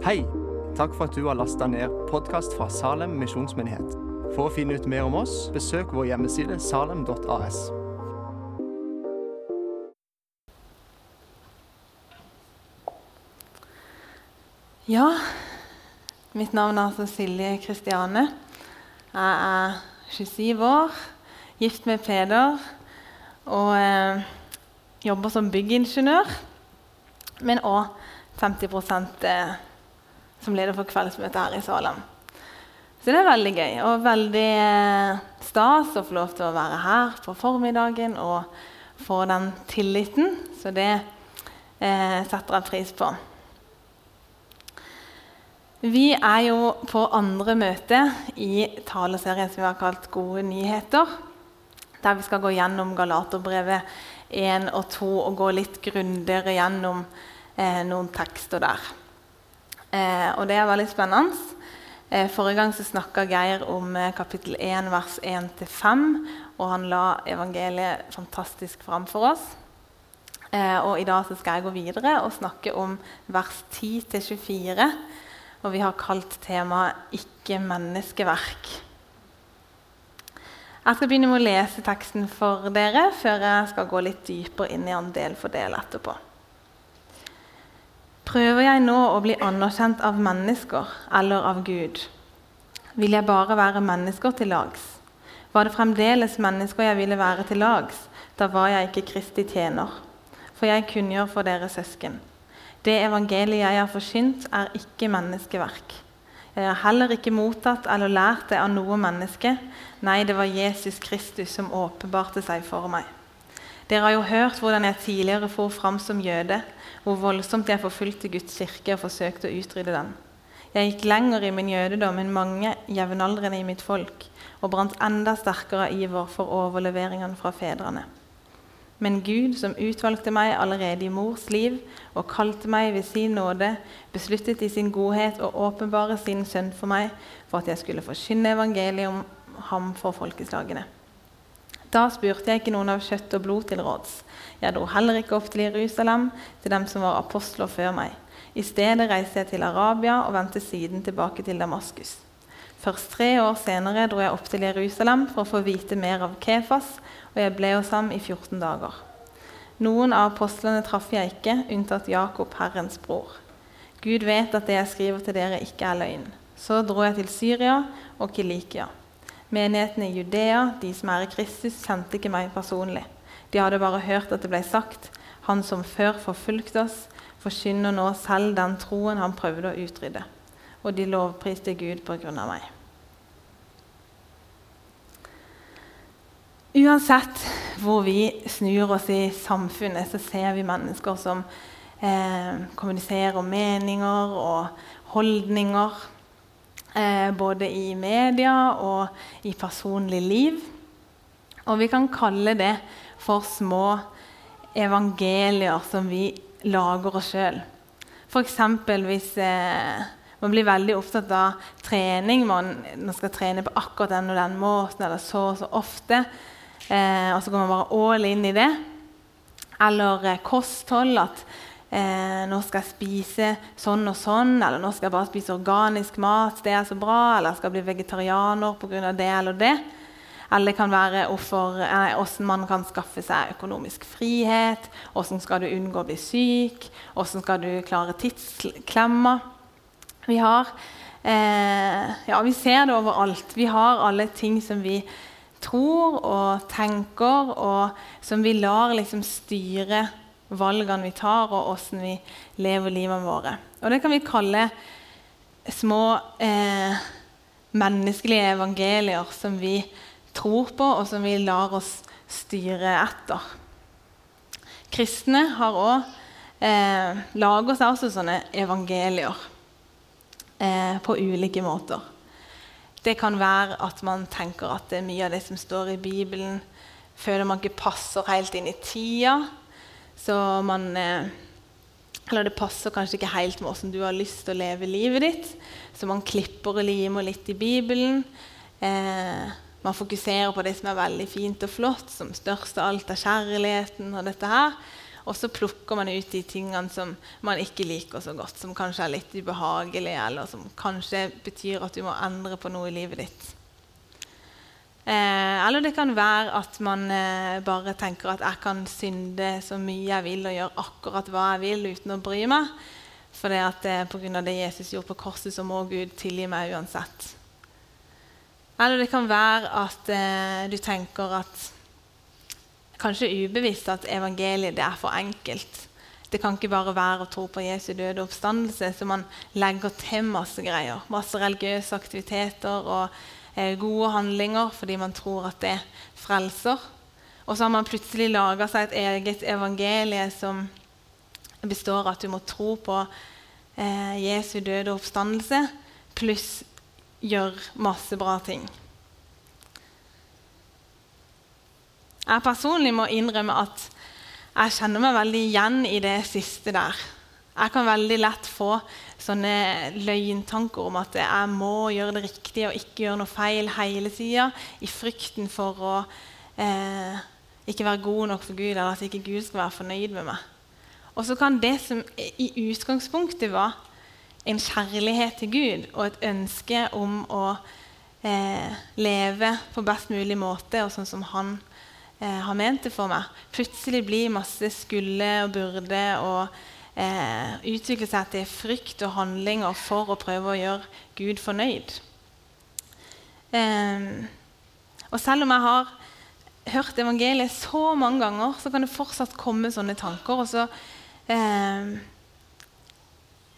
Hei! Takk for at du har lasta ned podkast fra Salem misjonsmyndighet. For å finne ut mer om oss, besøk vår hjemmeside salem.as. Ja, mitt navn er altså Silje Kristiane. Jeg er 27 år, gift med Peder og eh, jobber som byggingeniør. Men òg 50 eh, som leder for kveldsmøtet her i Salem. Så det er veldig gøy og veldig eh, stas å få lov til å være her på formiddagen og få den tilliten. Så det eh, setter jeg pris på. Vi er jo på andre møte i taleserien som vi har kalt 'Gode nyheter'. Der vi skal gå gjennom Galaterbrevet 1 og 2 og gå litt grundigere gjennom eh, noen tekster der. Eh, og det er veldig spennende. Eh, forrige gang så snakka Geir om eh, kapittel 1, vers 1-5, og han la evangeliet fantastisk fram for oss. Eh, og i dag så skal jeg gå videre og snakke om vers 10-24 og vi har kalt temaet 'Ikke menneskeverk'. Jeg skal begynne med å lese teksten for dere før jeg skal gå litt dypere inn i den del for del etterpå. Prøver jeg nå å bli anerkjent av mennesker eller av Gud? Vil jeg bare være mennesker til lags? Var det fremdeles mennesker jeg ville være til lags, da var jeg ikke Kristi tjener. For jeg kunngjør for dere søsken. Det evangeliet jeg har forkynt, er ikke menneskeverk. Jeg har heller ikke mottatt eller lært det av noe menneske. Nei, det var Jesus Kristus som åpenbarte seg for meg. Dere har jo hørt hvordan jeg tidligere for fram som jøde, hvor voldsomt jeg forfulgte Guds kirke og forsøkte å utrydde den. Jeg gikk lenger i min jødedom enn mange jevnaldrende i mitt folk, og brant enda sterkere iver for overleveringene fra fedrene. Men Gud, som utvalgte meg allerede i mors liv og kalte meg ved sin nåde, besluttet i sin godhet å åpenbare sin sønn for meg, for at jeg skulle forkynne evangeliet om ham for folkeslagene. Da spurte jeg ikke noen av kjøtt og blod til råds. Jeg dro heller ikke opp til Jerusalem, til dem som var apostler før meg. I stedet reiste jeg til Arabia og vendte siden tilbake til Damaskus. Først tre år senere dro jeg opp til Jerusalem for å få vite mer av Kefas og jeg ble hos ham i 14 dager. Noen av apostlene traff jeg ikke, unntatt Jakob, Herrens bror. Gud vet at det jeg skriver til dere, ikke er løgn. Så dro jeg til Syria og Kilikia. Menighetene i Judea, de som er i Kristus, kjente ikke meg personlig. De hadde bare hørt at det ble sagt, han som før forfulgte oss, forkynner nå selv den troen han prøvde å utrydde. Og de lovpriste Gud på grunn av meg. Uansett hvor vi snur oss i samfunnet, så ser vi mennesker som eh, kommuniserer meninger og holdninger. Eh, både i media og i personlig liv. Og vi kan kalle det for små evangelier som vi lager oss sjøl. F.eks. hvis eh, man blir veldig opptatt av trening. Man, man skal trene på akkurat den og den måten eller så og så ofte eh, og så går man bare all in i det. Eller eh, kosthold. At eh, nå skal jeg spise sånn og sånn, eller nå skal jeg bare spise organisk mat. Det er så bra. Eller jeg skal bli vegetarianer pga. det eller det. Eller det kan være hvordan man kan skaffe seg økonomisk frihet. Hvordan skal du unngå å bli syk? Hvordan skal du klare tidsklemma? Vi har eh, Ja, vi ser det overalt. Vi har alle ting som vi tror og tenker, og som vi lar liksom styre valgene vi tar, og åssen vi lever livet våre. Og Det kan vi kalle små eh, menneskelige evangelier som vi tror på, og som vi lar oss styre etter. Kristne har òg eh, lager seg også sånne evangelier eh, på ulike måter. Det kan være at man tenker at mye av det som står i Bibelen, føler man ikke passer helt inn i tida. Så man eh, Eller det passer kanskje ikke helt med hvordan du har lyst til å leve livet ditt. Så man klipper og limer litt i Bibelen. Eh, man fokuserer på det som er veldig fint og flott, som størst av alt er kjærligheten og dette her. Og så plukker man ut de tingene som man ikke liker så godt, som kanskje er litt ubehagelige, eller som kanskje betyr at du må endre på noe i livet ditt. Eh, eller det kan være at man eh, bare tenker at jeg kan synde så mye jeg vil og gjøre akkurat hva jeg vil uten å bry meg. For det at eh, pga. det Jesus gjorde på korset, så må Gud tilgi meg uansett. Eller det kan være at eh, du tenker at Kanskje ubevisst at evangeliet det er for enkelt. Det kan ikke bare være å tro på Jesu døde oppstandelse, så man legger til masse greier. Masse religiøse aktiviteter og gode handlinger fordi man tror at det frelser. Og så har man plutselig laga seg et eget evangelie som består av at du må tro på eh, Jesu døde oppstandelse pluss gjøre masse bra ting. Jeg personlig må innrømme at jeg kjenner meg veldig igjen i det siste der. Jeg kan veldig lett få sånne løgntanker om at jeg må gjøre det riktige og ikke gjøre noe feil hele tida, i frykten for å eh, ikke være god nok for Gud, eller at ikke Gud skal være fornøyd med meg. Og så kan det som i utgangspunktet var en kjærlighet til Gud og et ønske om å eh, leve på best mulig måte og sånn som han eh, har ment det for meg, plutselig blir masse skulle og burde og eh, utvikle seg til frykt og handlinger for å prøve å gjøre Gud fornøyd. Eh, og selv om jeg har hørt evangeliet så mange ganger, så kan det fortsatt komme sånne tanker. og så eh,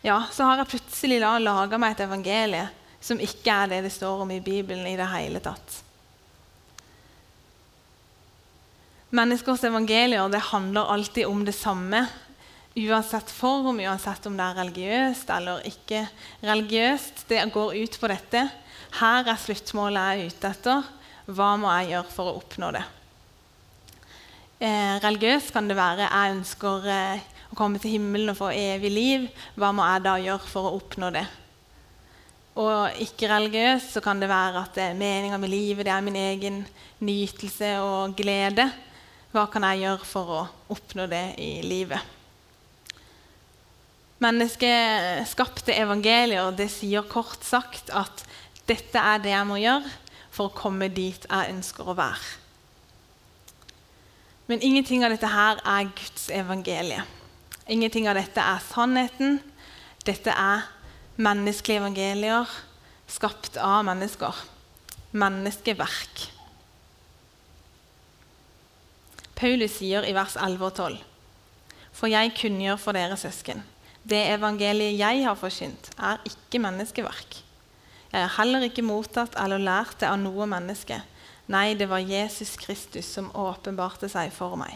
ja, så har jeg plutselig laga meg et evangelie som ikke er det det står om i Bibelen i det hele tatt. Menneskers evangelier det handler alltid om det samme. Uansett form, uansett om det er religiøst eller ikke religiøst. Det går ut på dette. Her er sluttmålet jeg er ute etter. Hva må jeg gjøre for å oppnå det? Eh, religiøst kan det være jeg ønsker eh, å komme til himmelen og få evig liv, hva må jeg da gjøre for å oppnå det? Og ikke-religiøst så kan det være at det er meninga med livet det er min egen nytelse og glede. Hva kan jeg gjøre for å oppnå det i livet? Menneskeskapte evangelier det sier kort sagt at dette er det jeg må gjøre for å komme dit jeg ønsker å være. Men ingenting av dette her er Guds evangelie. Ingenting av dette er sannheten. Dette er menneskelige evangelier skapt av mennesker. Menneskeverk. Paulus sier i vers 11 og 12.: For jeg kunngjør for dere søsken, det evangeliet jeg har forkynt, er ikke menneskeverk. Jeg har heller ikke mottatt eller lært det av noe menneske. Nei, det var Jesus Kristus som åpenbarte seg for meg.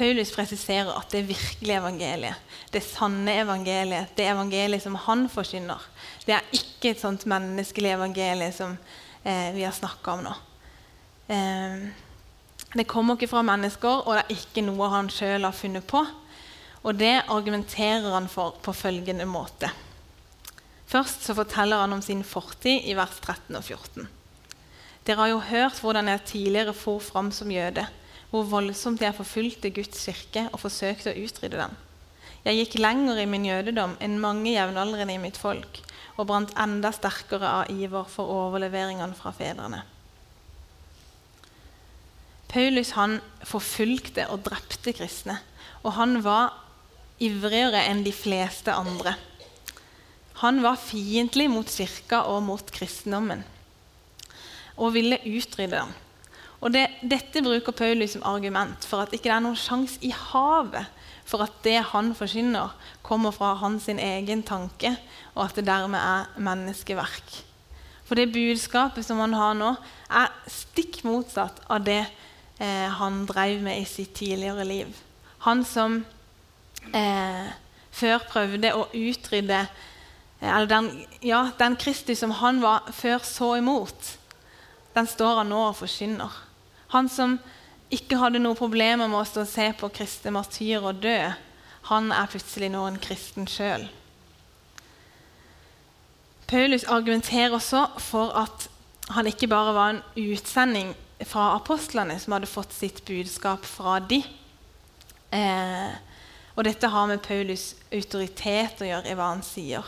Paulus presiserer at det virkelige evangeliet, det sanne evangeliet, det evangeliet som han forkynner, det er ikke et sånt menneskelig evangelie som eh, vi har snakka om nå. Eh, det kommer ikke fra mennesker, og det er ikke noe han sjøl har funnet på. Og det argumenterer han for på følgende måte. Først så forteller han om sin fortid i vers 13 og 14. Dere har jo hørt hvordan jeg tidligere for fram som jøde hvor voldsomt jeg forfulgte Guds kirke og forsøkte å utrydde den. Jeg gikk lenger i min jødedom enn mange jevnaldrende i mitt folk og brant enda sterkere av iver for overleveringene fra fedrene. Paulus han forfulgte og drepte kristne, og han var ivrigere enn de fleste andre. Han var fiendtlig mot kirka og mot kristendommen og ville utrydde den. Og det, Dette bruker Paulus som argument for at ikke det er noen sjanse i havet for at det han forkynner, kommer fra hans egen tanke, og at det dermed er menneskeverk. For det budskapet som han har nå, er stikk motsatt av det eh, han drev med i sitt tidligere liv. Han som eh, før prøvde å utrydde eh, eller den, ja, den Kristus som han var før så imot, den står han nå og forkynner. Han som ikke hadde noen problemer med å stå og se på kristne martyrer dø, han er plutselig nå en kristen sjøl. Paulus argumenterer også for at han ikke bare var en utsending fra apostlene som hadde fått sitt budskap fra de, Eh, og dette har med Paulus' autoritet å gjøre i hva han sier.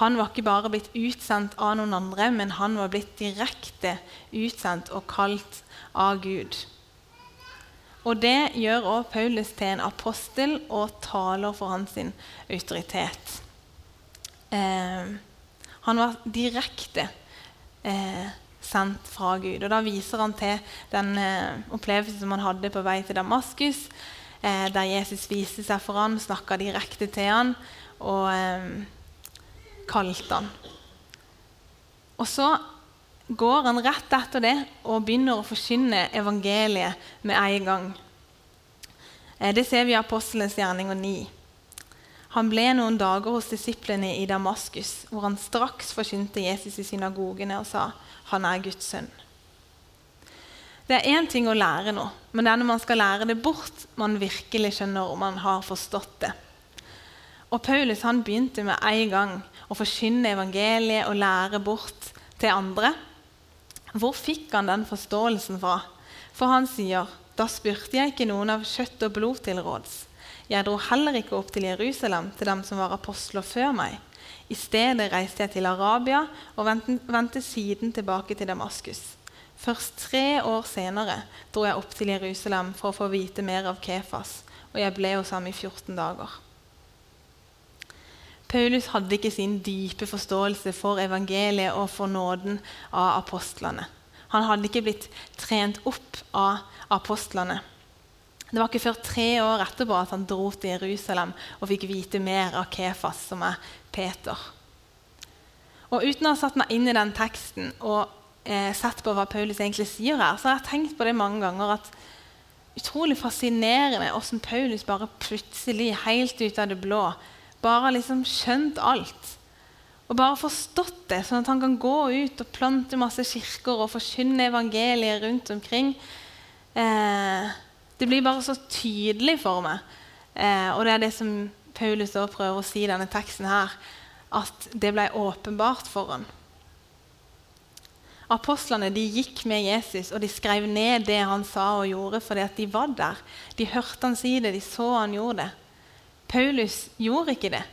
Han var ikke bare blitt utsendt av noen andre, men han var blitt direkte utsendt og kalt av Gud. Og Det gjør også Paulus til en apostel og taler for hans autoritet. Eh, han var direkte eh, sendt fra Gud. Og Da viser han til den eh, opplevelsen som han hadde på vei til Damaskus, eh, der Jesus viste seg for ham, snakka direkte til ham og eh, kalte ham. Og så går han rett etter det og begynner å forkynne evangeliet med en gang. Eh, det ser vi i Apostelens gjerninger 9. Han ble noen dager hos disiplene i Damaskus, hvor han straks forkynte Jesus i synagogene og sa han er Guds sønn. Det er én ting å lære noe, men det er når man skal lære det bort, man virkelig skjønner om man har forstått det. Og Paulus han begynte med en gang å forkynne evangeliet og lære bort til andre. Hvor fikk han den forståelsen fra? For han sier, 'Da spurte jeg ikke noen av kjøtt og blod til råds.' 'Jeg dro heller ikke opp til Jerusalem, til dem som var apostler før meg.' 'I stedet reiste jeg til Arabia og vendte siden tilbake til Damaskus.' Først tre år senere dro jeg opp til Jerusalem for å få vite mer av Kefas, og jeg ble hos ham i 14 dager. Paulus hadde ikke sin dype forståelse for evangeliet og for nåden av apostlene. Han hadde ikke blitt trent opp av apostlene. Det var ikke før tre år etterpå at han dro til Jerusalem og fikk vite mer av Kefas, som er Peter. Og Uten å ha satt meg inn i den teksten og eh, sett på hva Paulus egentlig sier her, så har jeg tenkt på det mange ganger at utrolig fascinerende hvordan Paulus bare plutselig, helt ut av det blå, bare liksom skjønt alt. Og bare forstått det, sånn at han kan gå ut og plante masse kirker og forkynne evangeliet rundt omkring. Eh, det blir bare så tydelig for meg. Eh, og det er det som Paulus prøver å si i denne teksten her, at det ble åpenbart for ham. Apostlene de gikk med Jesus og de skrev ned det han sa og gjorde, fordi at de var der. De hørte han si det, de så han gjorde det. Paulus gjorde ikke det.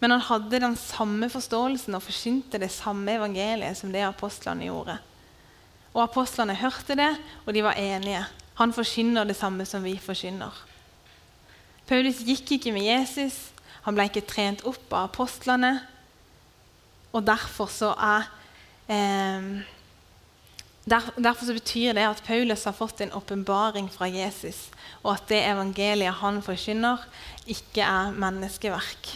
Men han hadde den samme forståelsen og forsynte det samme evangeliet som det apostlene gjorde. Og Apostlene hørte det, og de var enige. Han forkynner det samme som vi forkynner. Paulus gikk ikke med Jesus, han ble ikke trent opp av apostlene. Og derfor så er Derfor så betyr det at Paulus har fått en åpenbaring fra Jesus, og at det evangeliet han forkynner, ikke er menneskeverk.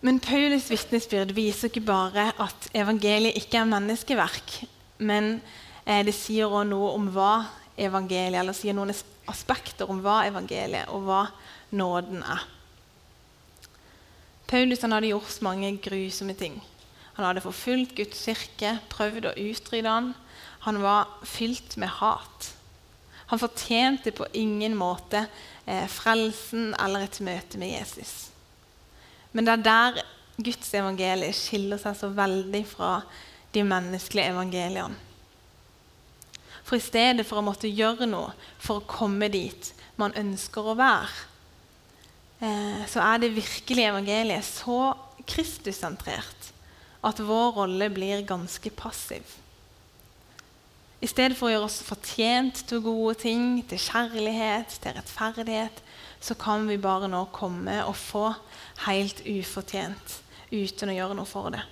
Men Paulus' vitnesbyrd viser ikke bare at evangeliet ikke er menneskeverk, men eh, det sier også noe om hva evangeliet eller sier noen aspekter om hva evangeliet og hva nåden er. Paulus hadde gjort mange grusomme ting. Han hadde forfulgt Guds kirke, prøvd å utrydde han. Han var fylt med hat. Han fortjente på ingen måte eh, frelsen eller et møte med Jesus. Men det er der Guds evangelie skiller seg så veldig fra de menneskelige evangeliene. For i stedet for å måtte gjøre noe for å komme dit man ønsker å være, så er det virkelige evangeliet så Kristus-sentrert at vår rolle blir ganske passiv. I stedet for å gjøre oss fortjent til gode ting, til kjærlighet, til rettferdighet, så kan vi bare nå komme og få helt ufortjent uten å gjøre noe for det.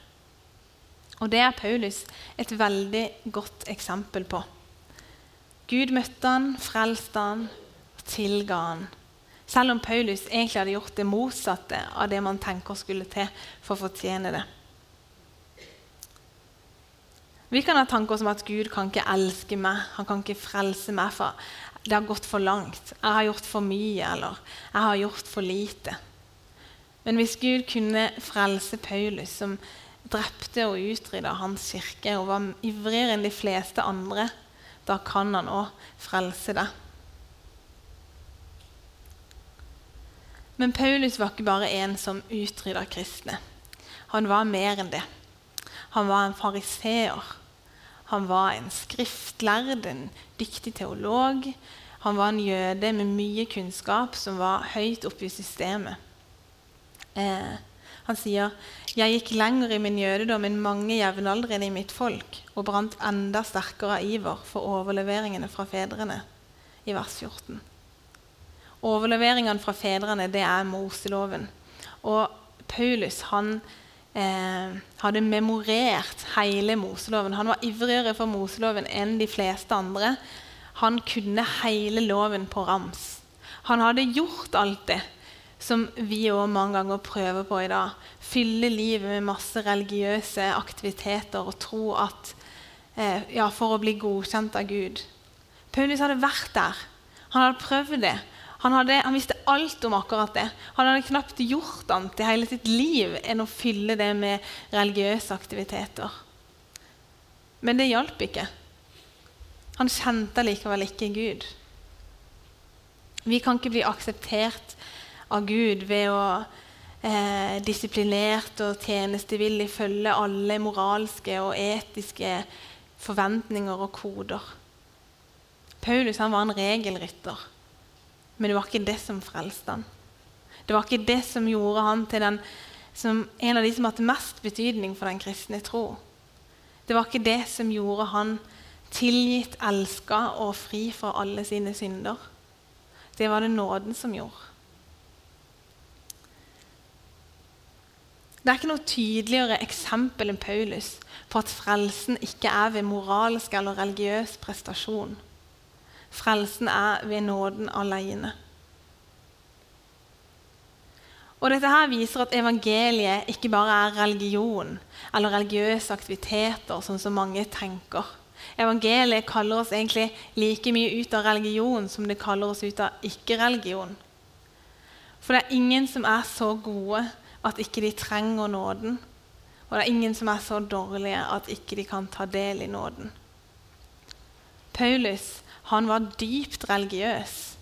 Og Det er Paulus et veldig godt eksempel på. Gud møtte han, frelste han tilga han. Selv om Paulus egentlig hadde gjort det motsatte av det man tenker skulle til for å fortjene det. Vi kan ha tanker som at Gud kan ikke elske meg, han kan ikke frelse meg. for Det har gått for langt. Jeg har gjort for mye, eller jeg har gjort for lite. Men hvis Gud kunne frelse Paulus, som drepte og utrydda hans kirke, og var ivrigere enn de fleste andre, da kan han òg frelse deg. Men Paulus var ikke bare en som utrydda kristne. Han var mer enn det. Han var en fariseer. Han var en skriftlærd, en dyktig teolog. Han var en jøde med mye kunnskap som var høyt oppe i systemet. Eh, han sier jeg gikk lenger i min jødedom enn mange jevnaldrende i mitt folk og brant enda sterkere av iver for overleveringene fra fedrene, i vers 14. Overleveringene fra fedrene det er Moseloven. Og Paulus han eh, hadde memorert hele Moseloven. Han var ivrigere for Moseloven enn de fleste andre. Han kunne hele loven på rams. Han hadde gjort alt det som vi òg mange ganger prøver på i dag. Fylle livet med masse religiøse aktiviteter og tro at eh, ja, for å bli godkjent av Gud. Paulus hadde vært der. Han hadde prøvd det. Han, hadde, han, visste alt om akkurat det. Han hadde knapt gjort annet i hele sitt liv enn å fylle det med religiøse aktiviteter. Men det hjalp ikke. Han kjente likevel ikke Gud. Vi kan ikke bli akseptert av Gud ved å eh, disiplinert og tjenestevillig følge alle moralske og etiske forventninger og koder. Paulus var en regelrytter. Men det var ikke det som frelste han. Det var ikke det som gjorde han til den, en av de som hadde mest betydning for den kristne tro. Det var ikke det som gjorde han tilgitt, elska og fri fra alle sine synder. Det var det nåden som gjorde. Det er ikke noe tydeligere eksempel enn Paulus på at frelsen ikke er ved moralsk eller religiøs prestasjon. Frelsen er ved nåden alene. Og dette her viser at evangeliet ikke bare er religion eller religiøse aktiviteter, sånn som mange tenker. Evangeliet kaller oss egentlig like mye ut av religion som det kaller oss ut av ikke-religion. For det er ingen som er så gode at ikke de trenger nåden. Og det er ingen som er så dårlige at ikke de kan ta del i nåden. Paulus han var dypt religiøs,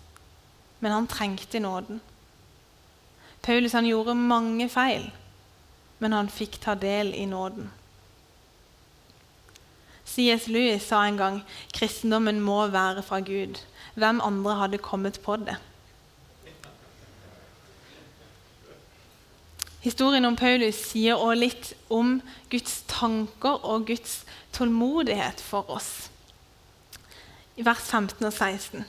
men han trengte nåden. Paulus han gjorde mange feil, men han fikk ta del i nåden. C.S. Lewis sa en gang kristendommen må være fra Gud. Hvem andre hadde kommet på det? Historien om Paulus sier også litt om Guds tanker og Guds tålmodighet for oss i vers 15 og 16.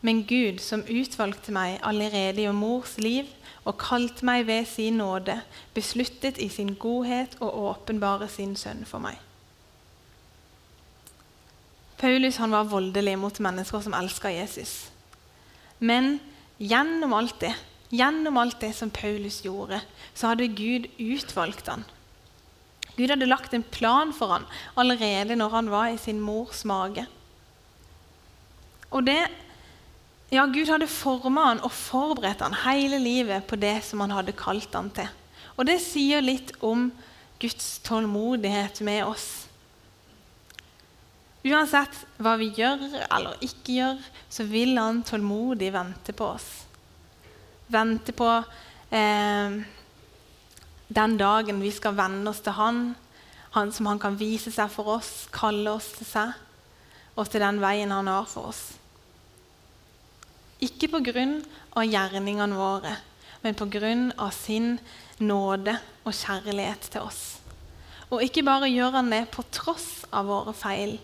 Men Gud, som utvalgte meg allerede i mors liv og kalte meg ved sin nåde, besluttet i sin godhet å åpenbare sin sønn for meg. Paulus han var voldelig mot mennesker som elska Jesus. Men gjennom alt det, gjennom alt det som Paulus gjorde, så hadde Gud utvalgt han. Gud hadde lagt en plan for han allerede når han var i sin mors mage. Og det Ja, Gud hadde forma han og forberedt han hele livet på det som han hadde kalt han til. Og det sier litt om Guds tålmodighet med oss. Uansett hva vi gjør eller ikke gjør, så vil han tålmodig vente på oss. Vente på eh, den dagen vi skal venne oss til han, han som han kan vise seg for oss, kalle oss til seg, og til den veien han har for oss. Ikke pga. gjerningene våre, men pga. sin nåde og kjærlighet til oss. Og ikke bare gjør han det på tross av våre feil,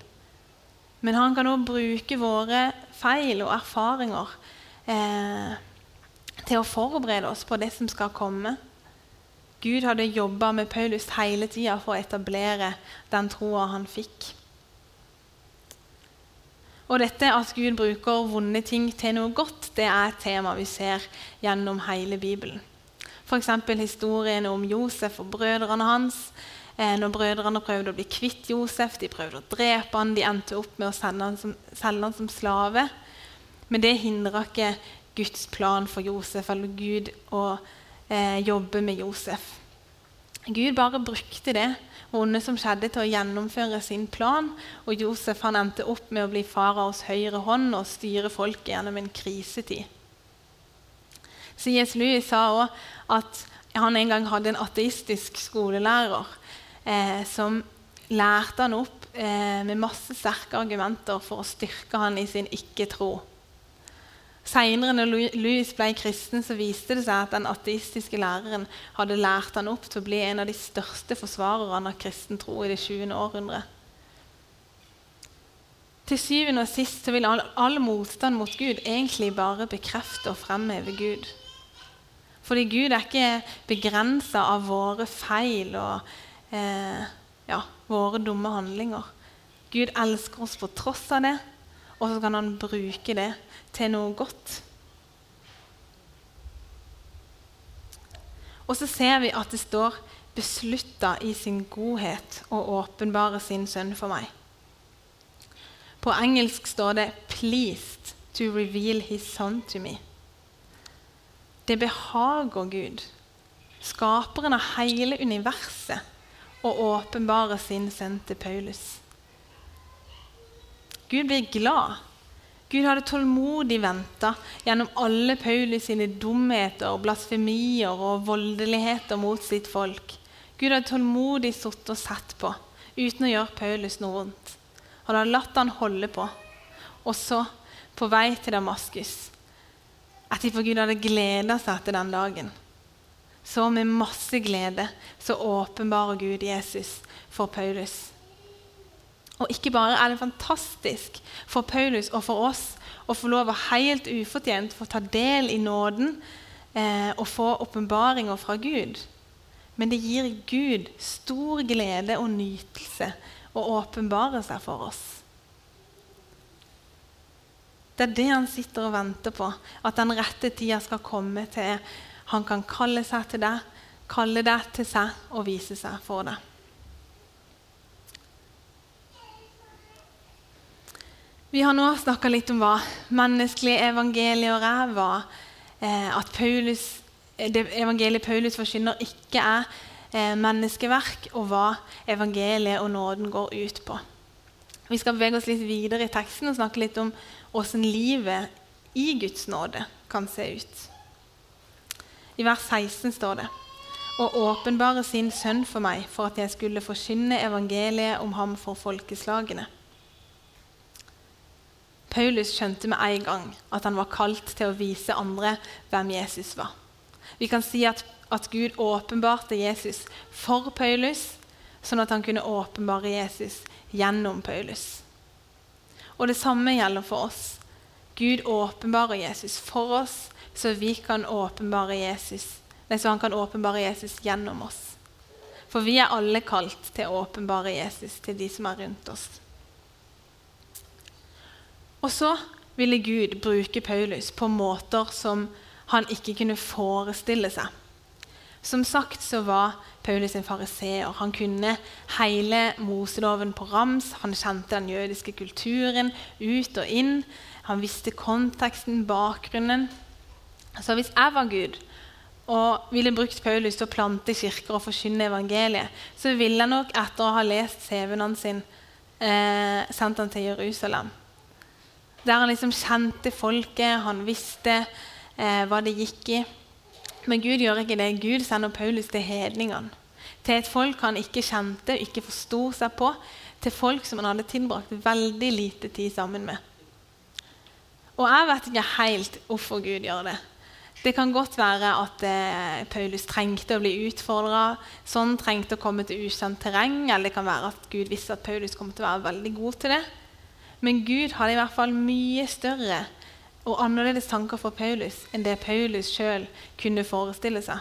men han kan også bruke våre feil og erfaringer eh, til å forberede oss på det som skal komme. Gud hadde jobba med Paulus hele tida for å etablere den troa han fikk. Og dette at Gud bruker vonde ting til noe godt, det er et tema vi ser gjennom hele Bibelen. F.eks. historien om Josef og brødrene hans. Eh, når brødrene prøvde å bli kvitt Josef, de prøvde å drepe han, de endte opp med å han som, selge han som slave. Men det hindra ikke Guds plan for Josef eller Gud å eh, jobbe med Josef. Gud bare brukte det vonde som skjedde, til å gjennomføre sin plan. Og Josef han endte opp med å bli faraos høyre hånd og styre folket gjennom en krisetid. C.S. Lewis sa òg at han en gang hadde en ateistisk skolelærer eh, som lærte han opp eh, med masse sterke argumenter for å styrke han i sin ikke-tro. Seinere, når Louis ble kristen, så viste det seg at den ateistiske læreren hadde lært han opp til å bli en av de største forsvarerne av kristen tro i det 20. århundret. Til syvende og sist så vil all, all motstand mot Gud egentlig bare bekrefte og fremheve Gud. Fordi Gud er ikke begrensa av våre feil og eh, ja, våre dumme handlinger. Gud elsker oss på tross av det, og så kan han bruke det til noe godt. Og så ser vi at det står 'beslutta i sin godhet å åpenbare sin sønn for meg'. På engelsk står det 'pleased to reveal his son to me'. Det behager Gud, skaperen av hele universet, å åpenbare sin sønn til Paulus. Gud blir glad. Gud hadde tålmodig venta gjennom alle Paulus sine dumheter, blasfemier og voldeligheter mot sitt folk. Gud hadde tålmodig sittet og sett på uten å gjøre Paulus noe vondt. Han hadde latt han holde på. Og så, på vei til Damaskus Etterpå Gud hadde gleda seg til den dagen. Så med masse glede så åpenbarer Gud Jesus for Paulus. Og ikke bare er det fantastisk for Paulus og for oss å få lov å helt ufortjent få ta del i nåden eh, og få åpenbaringer fra Gud. Men det gir Gud stor glede og nytelse å åpenbare seg for oss. Det er det han sitter og venter på, at den rette tida skal komme til han kan kalle seg til deg, kalle deg til seg og vise seg for deg. Vi har nå snakka litt om hva menneskelige evangelier er. Hva, eh, at Paulus, det evangeliet Paulus forkynner, ikke er eh, menneskeverk, og hva evangeliet og nåden går ut på. Vi skal bevege oss litt videre i teksten og snakke litt om åssen livet i Guds nåde kan se ut. I vers 16 står det og åpenbare sin sønn for meg, for at jeg skulle forkynne evangeliet om ham for folkeslagene. Paulus skjønte med en gang at han var kalt til å vise andre hvem Jesus var. Vi kan si at at Gud åpenbarte Jesus for Paulus, sånn at han kunne åpenbare Jesus gjennom Paulus. Og det samme gjelder for oss. Gud åpenbarer Jesus for oss, så kan Jesus, nei, så han kan åpenbare Jesus gjennom oss. For vi er alle kalt til å åpenbare Jesus til de som er rundt oss. Og så ville Gud bruke Paulus på måter som han ikke kunne forestille seg. Som sagt så var Paulus en fariseer. Han kunne hele Moseloven på rams. Han kjente den jødiske kulturen ut og inn. Han visste konteksten, bakgrunnen. Så hvis jeg var Gud og ville brukt Paulus til å plante kirker og forkynne evangeliet, så ville jeg nok etter å ha lest CV-en sin eh, sendt han til Jerusalem. Der han liksom kjente folket, han visste eh, hva det gikk i. Men Gud gjør ikke det. Gud sender Paulus til hedningene. Til et folk han ikke kjente, ikke forsto seg på. Til folk som han hadde tilbrakt veldig lite tid sammen med. Og jeg vet ikke helt hvorfor Gud gjør det. Det kan godt være at eh, Paulus trengte å bli utfordra. Sånn trengte å komme til ukjent terreng. Eller det kan være at Gud visste at Paulus kom til å være veldig god til det. Men Gud hadde i hvert fall mye større og annerledes tanker for Paulus enn det Paulus sjøl kunne forestille seg.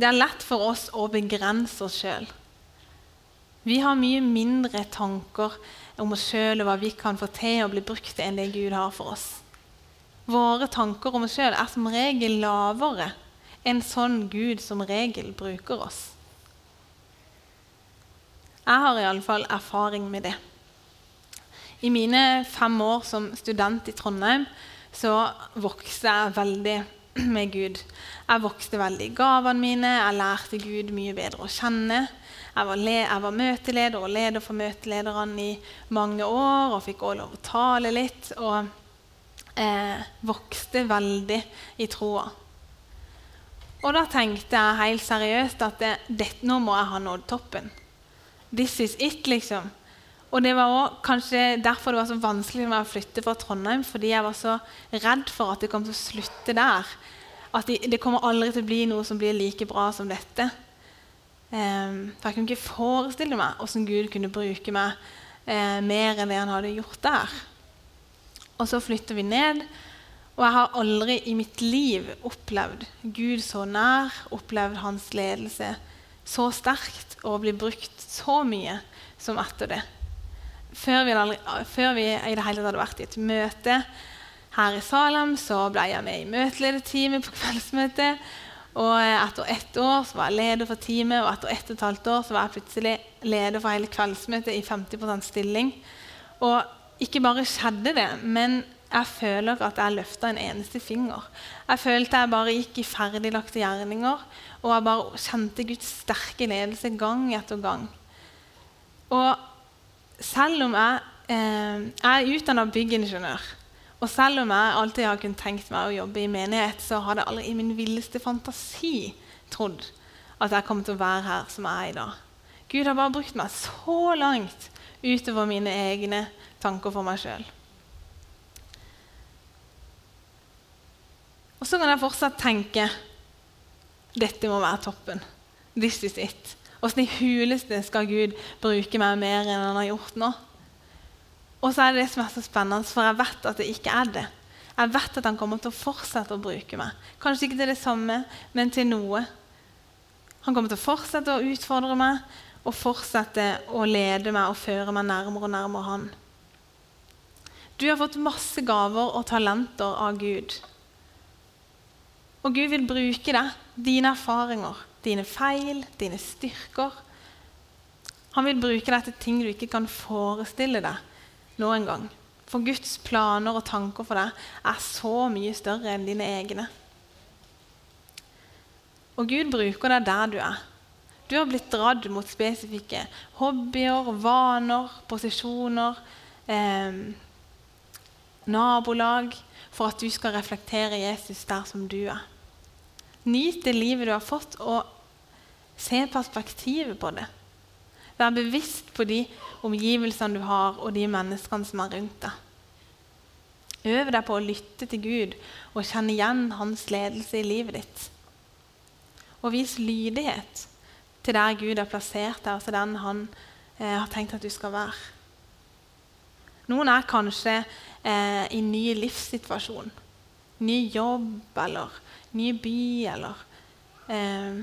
Det er lett for oss å begrense oss sjøl. Vi har mye mindre tanker om oss sjøl og hva vi kan få til å bli brukt til, enn det Gud har for oss. Våre tanker om oss sjøl er som regel lavere enn sånn Gud som regel bruker oss. Jeg har iallfall erfaring med det. I mine fem år som student i Trondheim så vokste jeg veldig med Gud. Jeg vokste veldig i gavene mine, jeg lærte Gud mye bedre å kjenne. Jeg var, jeg var møteleder og leder for møtelederne i mange år og fikk også lov å tale litt. Og eh, vokste veldig i troa. Og da tenkte jeg helt seriøst at det, det, nå må jeg ha nådd toppen. This is it, liksom. Og det var også kanskje derfor det var så vanskelig for meg å flytte fra Trondheim. Fordi jeg var så redd for at det kom til å slutte der. At det, det kommer aldri til å bli noe som blir like bra som dette. Um, for jeg kunne ikke forestille meg hvordan Gud kunne bruke meg uh, mer enn det han hadde gjort der. Og så flytter vi ned. Og jeg har aldri i mitt liv opplevd Gud så nær, opplevd hans ledelse så sterkt og blir brukt så mye som etter det. Før vi, aldri, før vi i det hele tatt hadde vært i et møte her i Salem, så ble jeg med i møtelederteamet på kveldsmøtet. Og etter ett år så var jeg leder for teamet, og etter ett og et halvt år så var jeg plutselig leder for hele kveldsmøtet i 50% stilling. Og ikke bare skjedde det, men jeg føler at jeg løfta en eneste finger. Jeg følte jeg bare gikk i ferdiglagte gjerninger, og jeg bare kjente Guds sterke ledelse gang etter gang. Og selv om jeg, eh, jeg er utdanna byggingeniør, og selv om jeg alltid har kunnet tenkt meg å jobbe i menighet, så hadde jeg aldri i min villeste fantasi trodd at jeg kom til å være her som jeg er i dag. Gud har bare brukt meg så langt utover mine egne tanker for meg sjøl. Og så kan jeg fortsatt tenke dette må være toppen. This is it. Åssen i huleste skal Gud bruke meg mer enn han har gjort nå? Og så er det det som er så spennende, for jeg vet at det ikke er det. Jeg vet at han kommer til å fortsette å bruke meg. Kanskje ikke til det samme, men til noe. Han kommer til å fortsette å utfordre meg og fortsette å lede meg og føre meg nærmere og nærmere han. Du har fått masse gaver og talenter av Gud. Og Gud vil bruke deg, dine erfaringer, dine feil, dine styrker. Han vil bruke deg til ting du ikke kan forestille deg noen gang. For Guds planer og tanker for deg er så mye større enn dine egne. Og Gud bruker deg der du er. Du har blitt dratt mot spesifikke hobbyer, vaner, posisjoner, eh, nabolag, for at du skal reflektere Jesus der som du er. Nyt det livet du har fått, og se perspektivet på det. Vær bevisst på de omgivelsene du har, og de menneskene som er rundt deg. Øv deg på å lytte til Gud og kjenne igjen hans ledelse i livet ditt. Og vis lydighet til der Gud har plassert deg, altså den han eh, har tenkt at du skal være. Noen er kanskje eh, i ny livssituasjon. Ny jobb eller ny by, eller eh,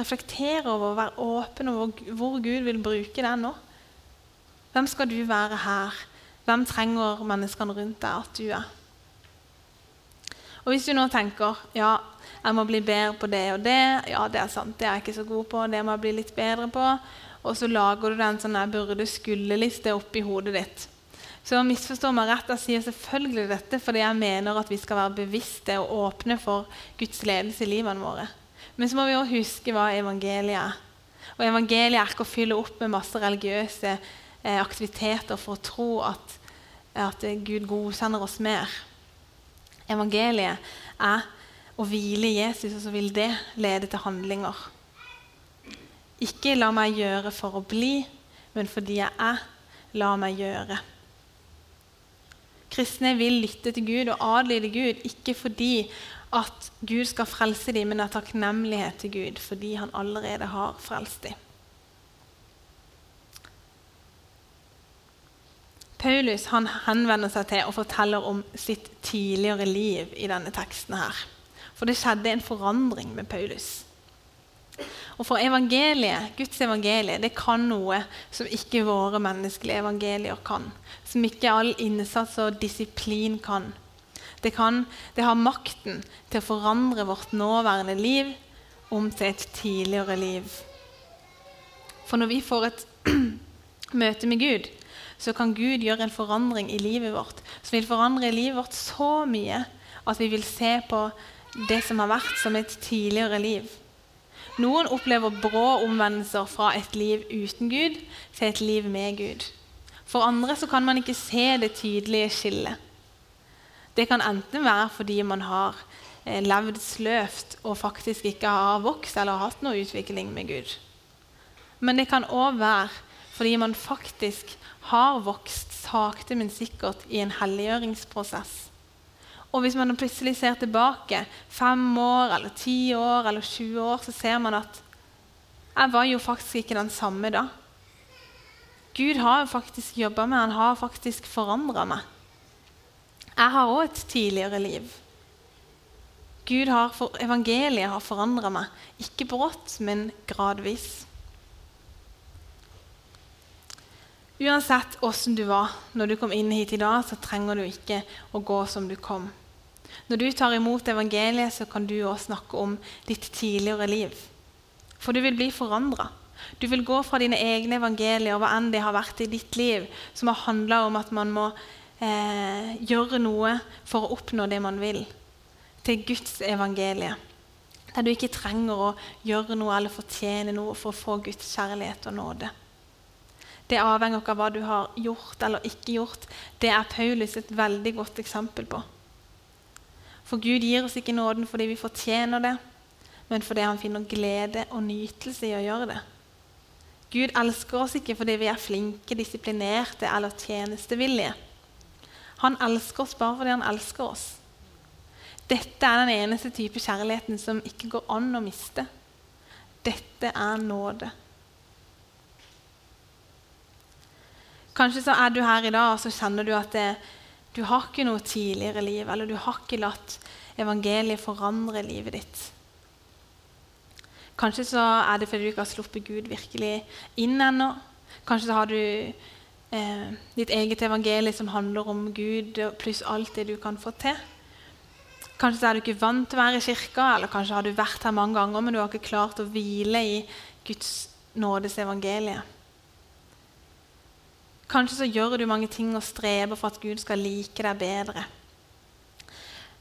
Reflektere over, være åpen over hvor Gud vil bruke deg nå. Hvem skal du være her? Hvem trenger menneskene rundt deg at du er? Og Hvis du nå tenker ja, jeg må bli bedre på det og det, ja, det er sant, det er jeg ikke så god på, det må jeg bli litt bedre på, og så lager du den sånn burde-skulle-liste oppi hodet ditt. Så misforstå meg rett, jeg sier selvfølgelig dette fordi jeg mener at vi skal være bevisste og åpne for Guds ledelse i livene våre. Men så må vi også huske hva evangeliet er. Og evangeliet er ikke å fylle opp med masse religiøse eh, aktiviteter for å tro at, at Gud godkjenner oss mer. Evangeliet er å hvile i Jesus, og så vil det lede til handlinger. Ikke la meg gjøre for å bli, men fordi jeg er, la meg gjøre. Kristne vil lytte til Gud og adlyde Gud, ikke fordi at Gud skal frelse dem, men av takknemlighet til Gud fordi han allerede har frelst dem. Paulus han henvender seg til og forteller om sitt tidligere liv i denne teksten. her. For det skjedde en forandring med Paulus. Og for evangeliet, Guds evangelie det kan noe som ikke våre menneskelige evangelier kan. Som ikke all innsats og disiplin kan. Det, kan, det har makten til å forandre vårt nåværende liv om til et tidligere liv. For når vi får et møte med Gud, så kan Gud gjøre en forandring i livet vårt som vil forandre livet vårt så mye at vi vil se på det som har vært, som et tidligere liv. Noen opplever brå omvendelser fra et liv uten Gud til et liv med Gud. For andre så kan man ikke se det tydelige skillet. Det kan enten være fordi man har eh, levd sløvt og faktisk ikke har vokst eller hatt noe utvikling med Gud. Men det kan òg være fordi man faktisk har vokst sakte, men sikkert i en helliggjøringsprosess. Og hvis man plutselig ser tilbake fem år, eller ti år eller 20 år, så ser man at jeg var jo faktisk ikke den samme da. Gud har jo faktisk jobba med han har faktisk forandra meg. Jeg har òg et tidligere liv. Gud har evangeliet har forandra meg, ikke brått, men gradvis. Uansett åssen du var når du kom inn hit i dag, så trenger du ikke å gå som du kom. Når du tar imot evangeliet, så kan du også snakke om ditt tidligere liv. For du vil bli forandra. Du vil gå fra dine egne evangelier, hva enn det har vært i ditt liv, som har handla om at man må eh, gjøre noe for å oppnå det man vil, til Guds evangelie. Der du ikke trenger å gjøre noe eller fortjene noe for å få Guds kjærlighet og nåde. Det avhenger av hva du har gjort eller ikke gjort. Det er Paulus et veldig godt eksempel på. For Gud gir oss ikke nåden fordi vi fortjener det, men fordi han finner glede og nytelse i å gjøre det. Gud elsker oss ikke fordi vi er flinke, disiplinerte eller tjenestevillige. Han elsker oss bare fordi han elsker oss. Dette er den eneste type kjærligheten som ikke går an å miste. Dette er nåde. Kanskje så er du her i dag og så kjenner du at det, du har ikke noe tidligere liv, eller du har ikke latt evangeliet forandre livet ditt. Kanskje så er det fordi du ikke har sluppet Gud virkelig inn ennå. Kanskje så har du eh, ditt eget evangelie som handler om Gud pluss alt det du kan få til. Kanskje så er du ikke vant til å være i kirka, eller kanskje har du vært her mange ganger, men du har ikke klart å hvile i Guds nådes evangelie. Kanskje så gjør du mange ting og streber for at Gud skal like deg bedre.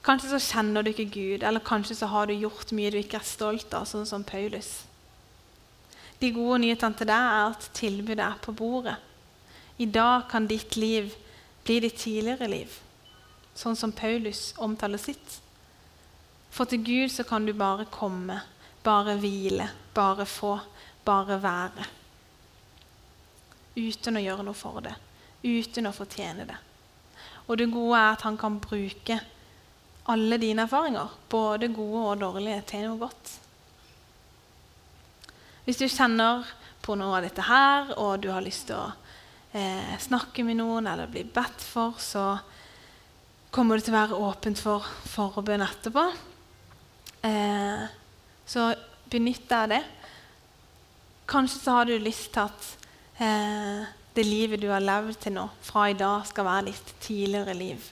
Kanskje så kjenner du ikke Gud, eller kanskje så har du gjort mye du ikke er stolt av, sånn som Paulus. De gode nyhetene til deg er at tilbudet er på bordet. I dag kan ditt liv bli ditt tidligere liv, sånn som Paulus omtaler sitt. For til Gud så kan du bare komme, bare hvile, bare få, bare være uten å gjøre noe for det, uten å fortjene det. Og det gode er at han kan bruke alle dine erfaringer, både gode og dårlige, til noe godt. Hvis du kjenner på noe av dette her, og du har lyst til å eh, snakke med noen eller bli bedt for, så kommer det til å være åpent for forbønn etterpå. Eh, så benytt deg av det. Kanskje så har du lyst til at eh, det livet du har levd til nå, fra i dag, skal være ditt tidligere liv.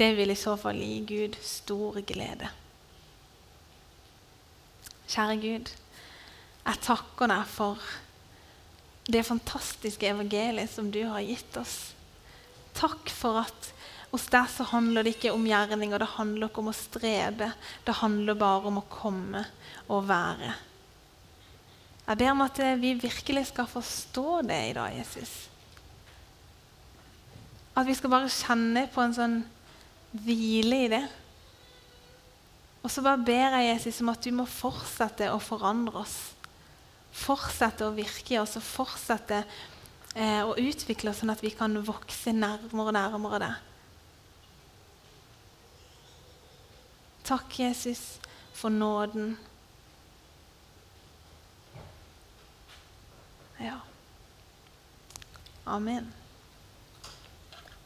Det vil i så fall gi Gud stor glede. Kjære Gud, jeg takker deg for det fantastiske evangeliet som du har gitt oss. Takk for at hos deg så handler det ikke om gjerninger, det handler ikke om å strebe. Det handler bare om å komme og være. Jeg ber om at vi virkelig skal forstå det i dag, Jesus. At vi skal bare kjenne på en sånn hvile i det. Og så bare ber jeg Jesus om at du må fortsette å forandre oss. Fortsette å virke i oss og fortsette eh, å utvikle oss sånn at vi kan vokse nærmere og nærmere deg. Takk, Jesus, for nåden. Ja. Amen.